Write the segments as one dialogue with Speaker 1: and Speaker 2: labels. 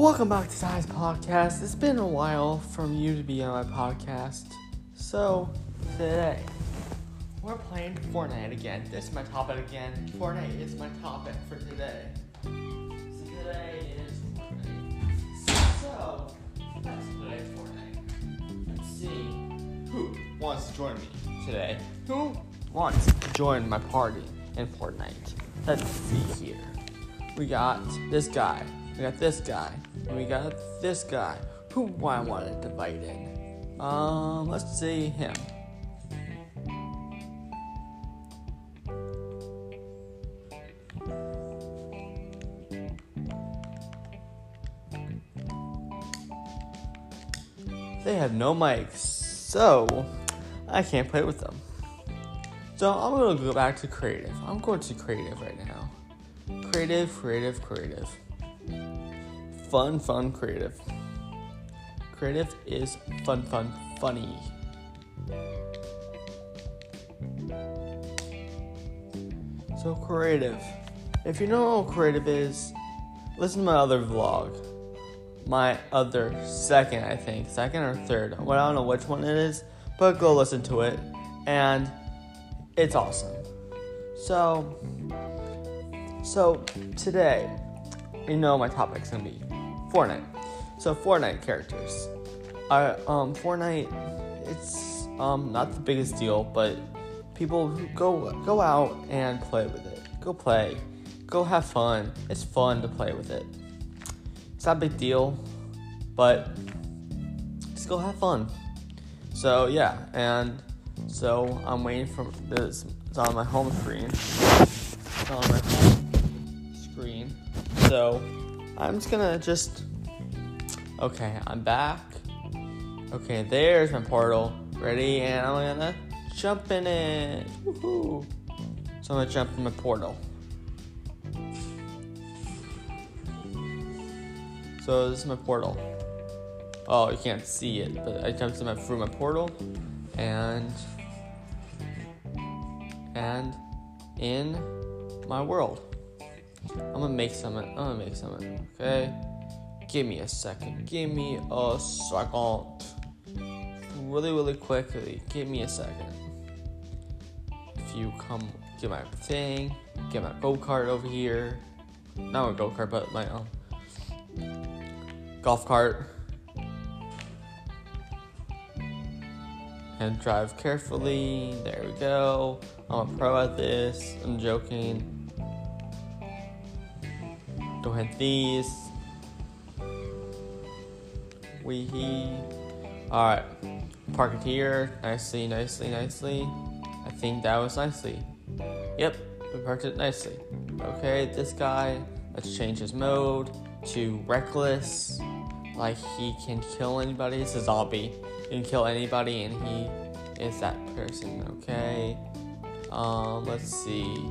Speaker 1: Welcome back to Ty's podcast. It's been a while from you to be on my podcast. So, today, we're playing Fortnite again. This is my topic again. Fortnite is my topic for today. So, today is Fortnite. So, let's play Fortnite. Let's see who wants to join me today. Who wants to join my party in Fortnite? Let's see here. We got this guy. We got this guy. And we got this guy. Who I wanted to invite in. Um, let's see him. They have no mics, so I can't play with them. So I'm gonna go back to creative. I'm going to creative right now. Creative, creative, creative. Fun, fun, creative. Creative is fun, fun, funny. So creative. If you know what creative is, listen to my other vlog. My other second, I think, second or third. Well, I don't know which one it is, but go listen to it, and it's awesome. So, so today, you know my topic's gonna be Fortnite. So Fortnite characters. I um Fortnite, it's um not the biggest deal, but people go go out and play with it. Go play. Go have fun. It's fun to play with it. It's not a big deal, but just go have fun. So yeah, and so I'm waiting for this. It's on my home screen. It's on my home screen. So I'm just gonna just. Okay, I'm back. Okay, there's my portal. Ready, and I'm gonna jump in it. Woohoo! So I'm gonna jump in my portal. So this is my portal. Oh, you can't see it, but I jumped my, through my portal, and and in my world. I'm gonna make something. I'm gonna make something. Okay. Give me a second. Give me a second. Really, really quickly. Give me a second. If you come get my thing, get my go kart over here. Not my go kart, but my um golf cart. And drive carefully. There we go. I'm a pro at this. I'm joking. Hit these. Wee Alright. Park it here. Nicely, nicely, nicely. I think that was nicely. Yep, we parked it nicely. Okay, this guy, let's change his mode to reckless. Like he can kill anybody. It's a zombie. He can kill anybody and he is that person. Okay. Um, let's see.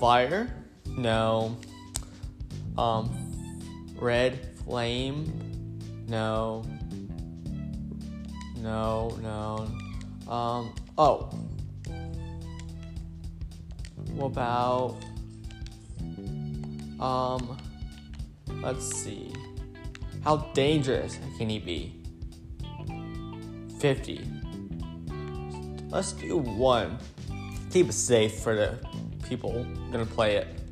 Speaker 1: Fire? No. Um, red flame? No. No, no. Um, oh. What about, um, let's see. How dangerous can he be? 50. Let's do one. Keep it safe for the people gonna play it.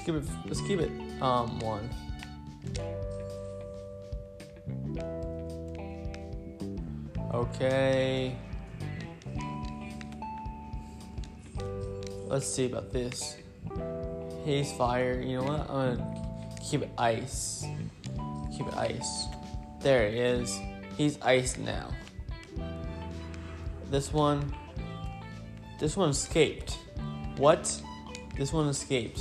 Speaker 1: Let's keep it. Let's keep it. Um, one. Okay. Let's see about this. He's fire. You know what? I'm gonna keep it ice. Keep it ice. There it is. He's ice now. This one. This one escaped. What? This one escaped.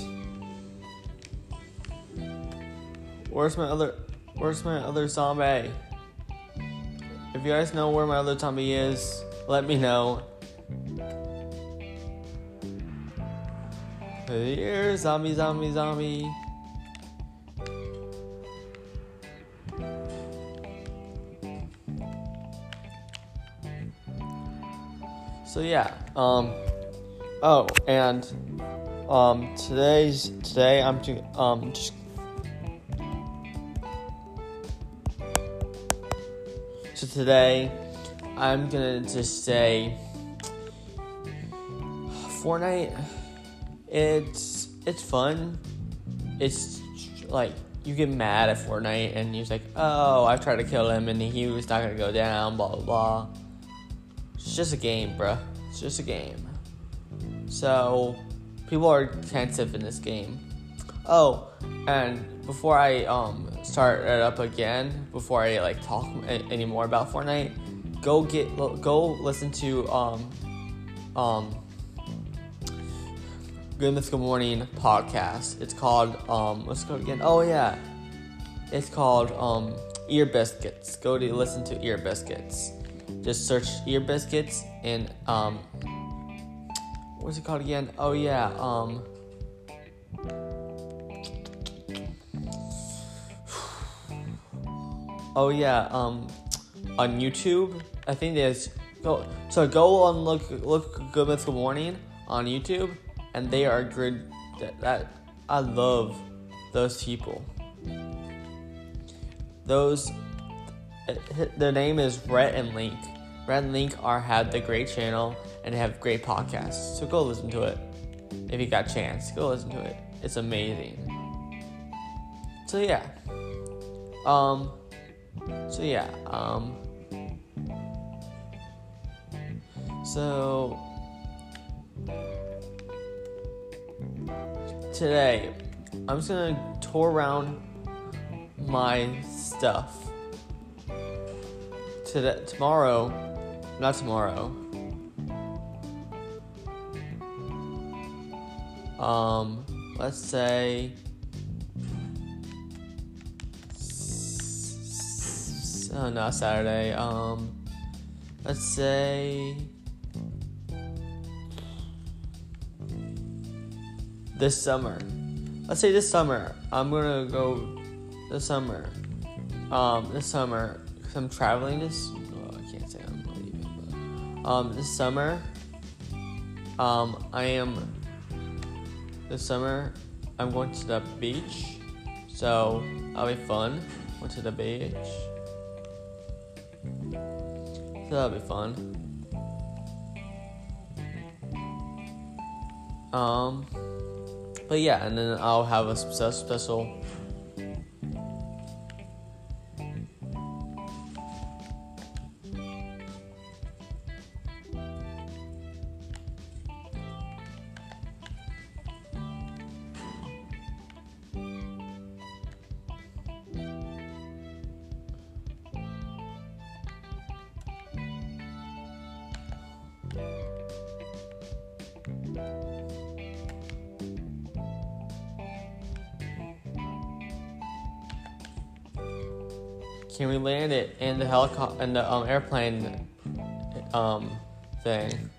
Speaker 1: Where's my other where's my other zombie? If you guys know where my other zombie is, let me know. Here, zombie, zombie, zombie. So yeah, um, oh, and um, today's today I'm um just today, I'm gonna just say Fortnite. It's it's fun. It's like you get mad at Fortnite and you're like, oh, I tried to kill him and he was not gonna go down. Blah blah blah. It's just a game, bruh. It's just a game. So people are intensive in this game. Oh, and before I um start it up again, before I like talk any more about Fortnite, go get go listen to um um Good Mythical Morning podcast. It's called um what's it called again? Oh yeah. It's called um Ear Biscuits. Go to listen to Ear Biscuits. Just search Ear Biscuits and um what's it called again? Oh yeah, um Oh yeah, um on YouTube, I think there's go so go on look look Good Mythical Morning on YouTube and they are good that, that I love those people. Those their name is Rhett and Link. Rhett and Link are have the great channel and have great podcasts. So go listen to it. If you got a chance, go listen to it. It's amazing. So yeah. Um so yeah, um so today I'm just gonna tour around my stuff. Today tomorrow not tomorrow. Um let's say oh, not Saturday. Um, let's say this summer. Let's say this summer. I'm gonna go this summer. Um, this summer because I'm traveling this. Well, I can't say I'm leaving, but um, this summer. Um, I am. This summer, I'm going to the beach, so that'll be fun. Went to the beach. So that'll be fun. Um, but yeah, and then I'll have a special Can we land it in the helicopter in the um, airplane um, thing?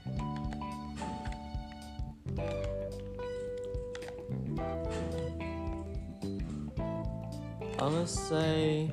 Speaker 1: I'm gonna say.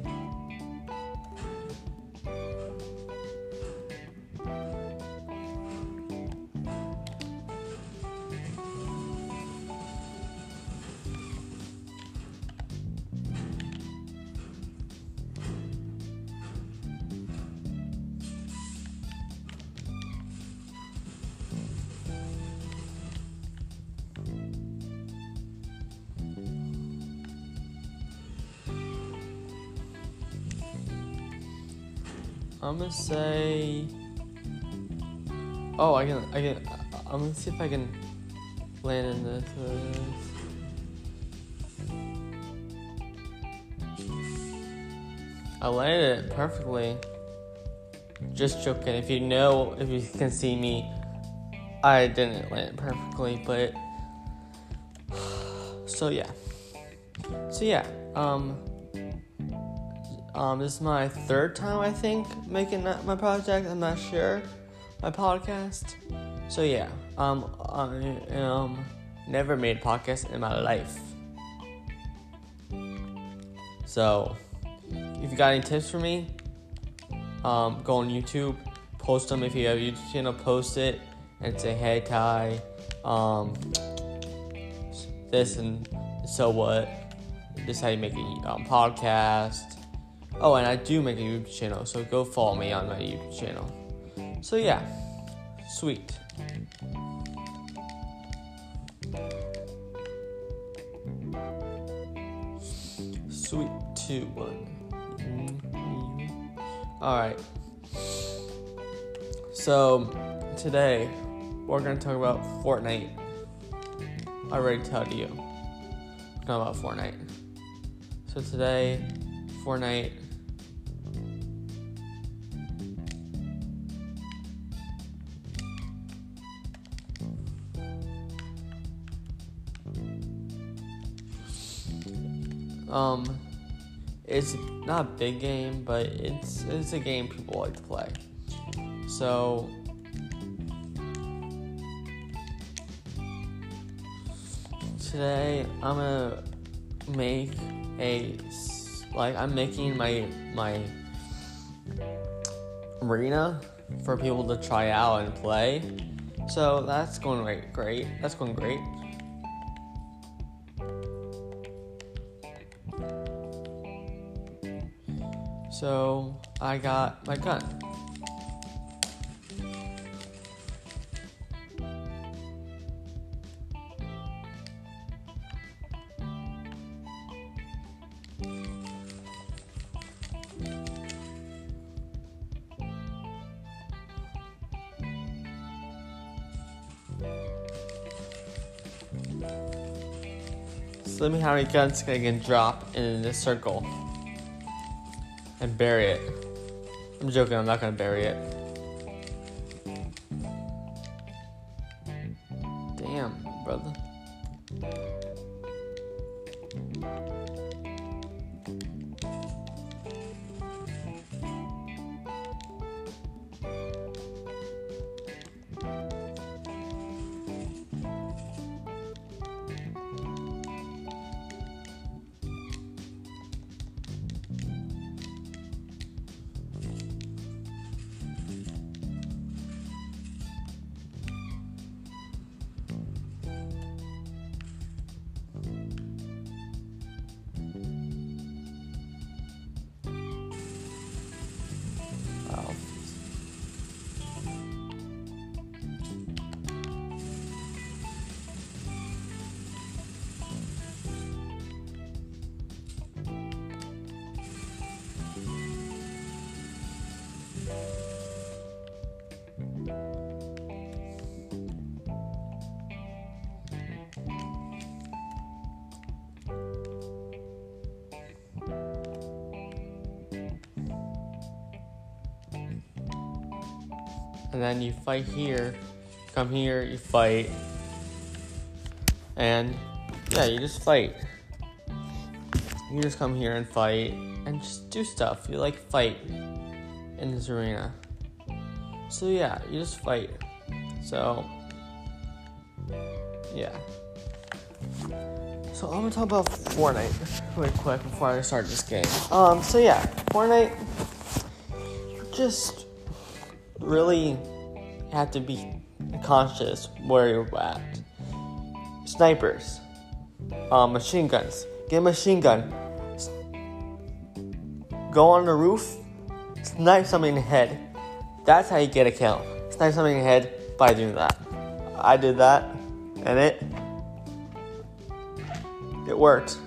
Speaker 1: I'm gonna say. Oh, I can. I can. I'm gonna see if I can land in this. I landed it perfectly. Just joking. If you know, if you can see me, I didn't land it perfectly, but. So yeah. So yeah. Um. Um, this is my third time, I think, making my project. I'm not sure. My podcast. So yeah, um, I um, never made a podcast in my life. So, if you got any tips for me, um, go on YouTube, post them. If you have a YouTube channel, post it and say, "Hey Ty, um, this and so what? This is how you make a um, podcast." Oh, and I do make a YouTube channel, so go follow me on my YouTube channel. So yeah, sweet. Sweet two one. All right. So today we're gonna talk about Fortnite. I already told you. Talk about Fortnite. So today, Fortnite. Um, it's not a big game, but it's it's a game people like to play. So today I'm gonna make a like I'm making my my arena for people to try out and play. So that's going great. Great. That's going great. So I got my gun. So let me how many guns I can drop in this circle and bury it. I'm joking, I'm not gonna bury it. Damn, brother. And then you fight here. Come here, you fight, and yeah, you just fight. You just come here and fight, and just do stuff. You like fight in this arena. So yeah, you just fight. So yeah. So I'm gonna talk about Fortnite really quick before I start this game. Um, so yeah, Fortnite just really have to be conscious where you're at. Snipers, um, machine guns. Get a machine gun. Go on the roof, snipe somebody in the head. That's how you get a kill. Snipe somebody in the head by doing that. I did that, and it it worked.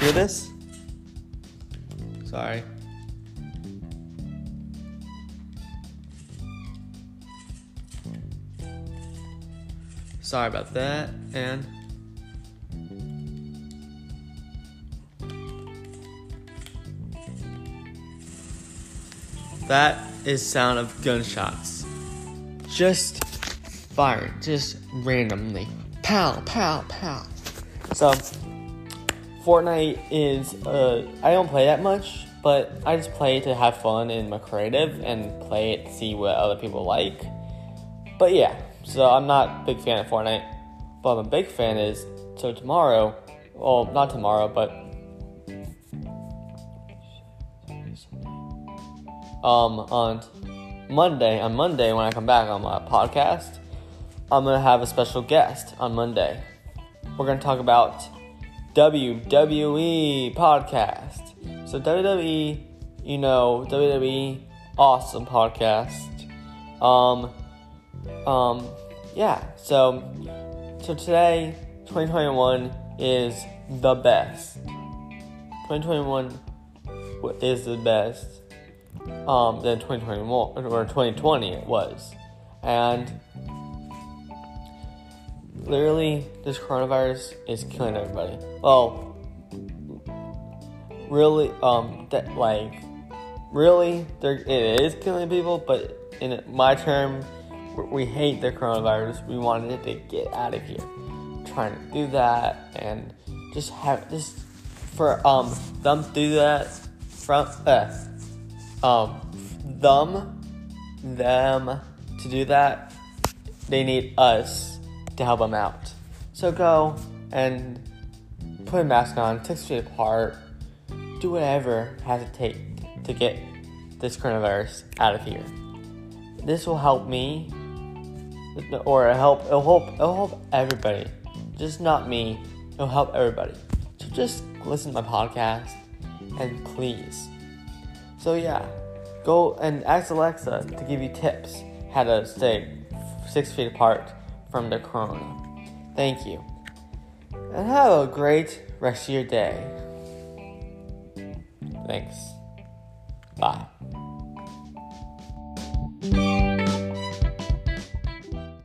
Speaker 1: Hear this? Sorry. Sorry about that, and that is sound of gunshots. Just firing, just randomly. Pow, pow, pow. So, Fortnite is, uh, I don't play that much, but I just play to have fun in my creative and play it to see what other people like. But yeah, so I'm not a big fan of Fortnite, but I'm a big fan is, so tomorrow, well, not tomorrow, but um, on Monday, on Monday when I come back on my podcast, I'm gonna have a special guest on Monday. We're gonna talk about WWE podcast. So WWE, you know, WWE awesome podcast. Um um yeah, so so today 2021 is the best. 2021 is the best um than 2021 or 2020 it was. And literally this coronavirus is killing everybody. Well, really, um, that like, really, there it is killing people. But in my term, we hate the coronavirus. We wanted to get out of here. trying to do that and just have just for um them do that from uh um them them to do that they need us to help them out. So go and put a mask on, six feet apart, do whatever has to take to get this coronavirus out of here. This will help me, or help. It'll help. It'll help everybody, just not me. It'll help everybody. So just listen to my podcast, and please. So yeah, go and ask Alexa to give you tips how to stay six feet apart from the corona. Thank you. And have a great rest of your day. Thanks.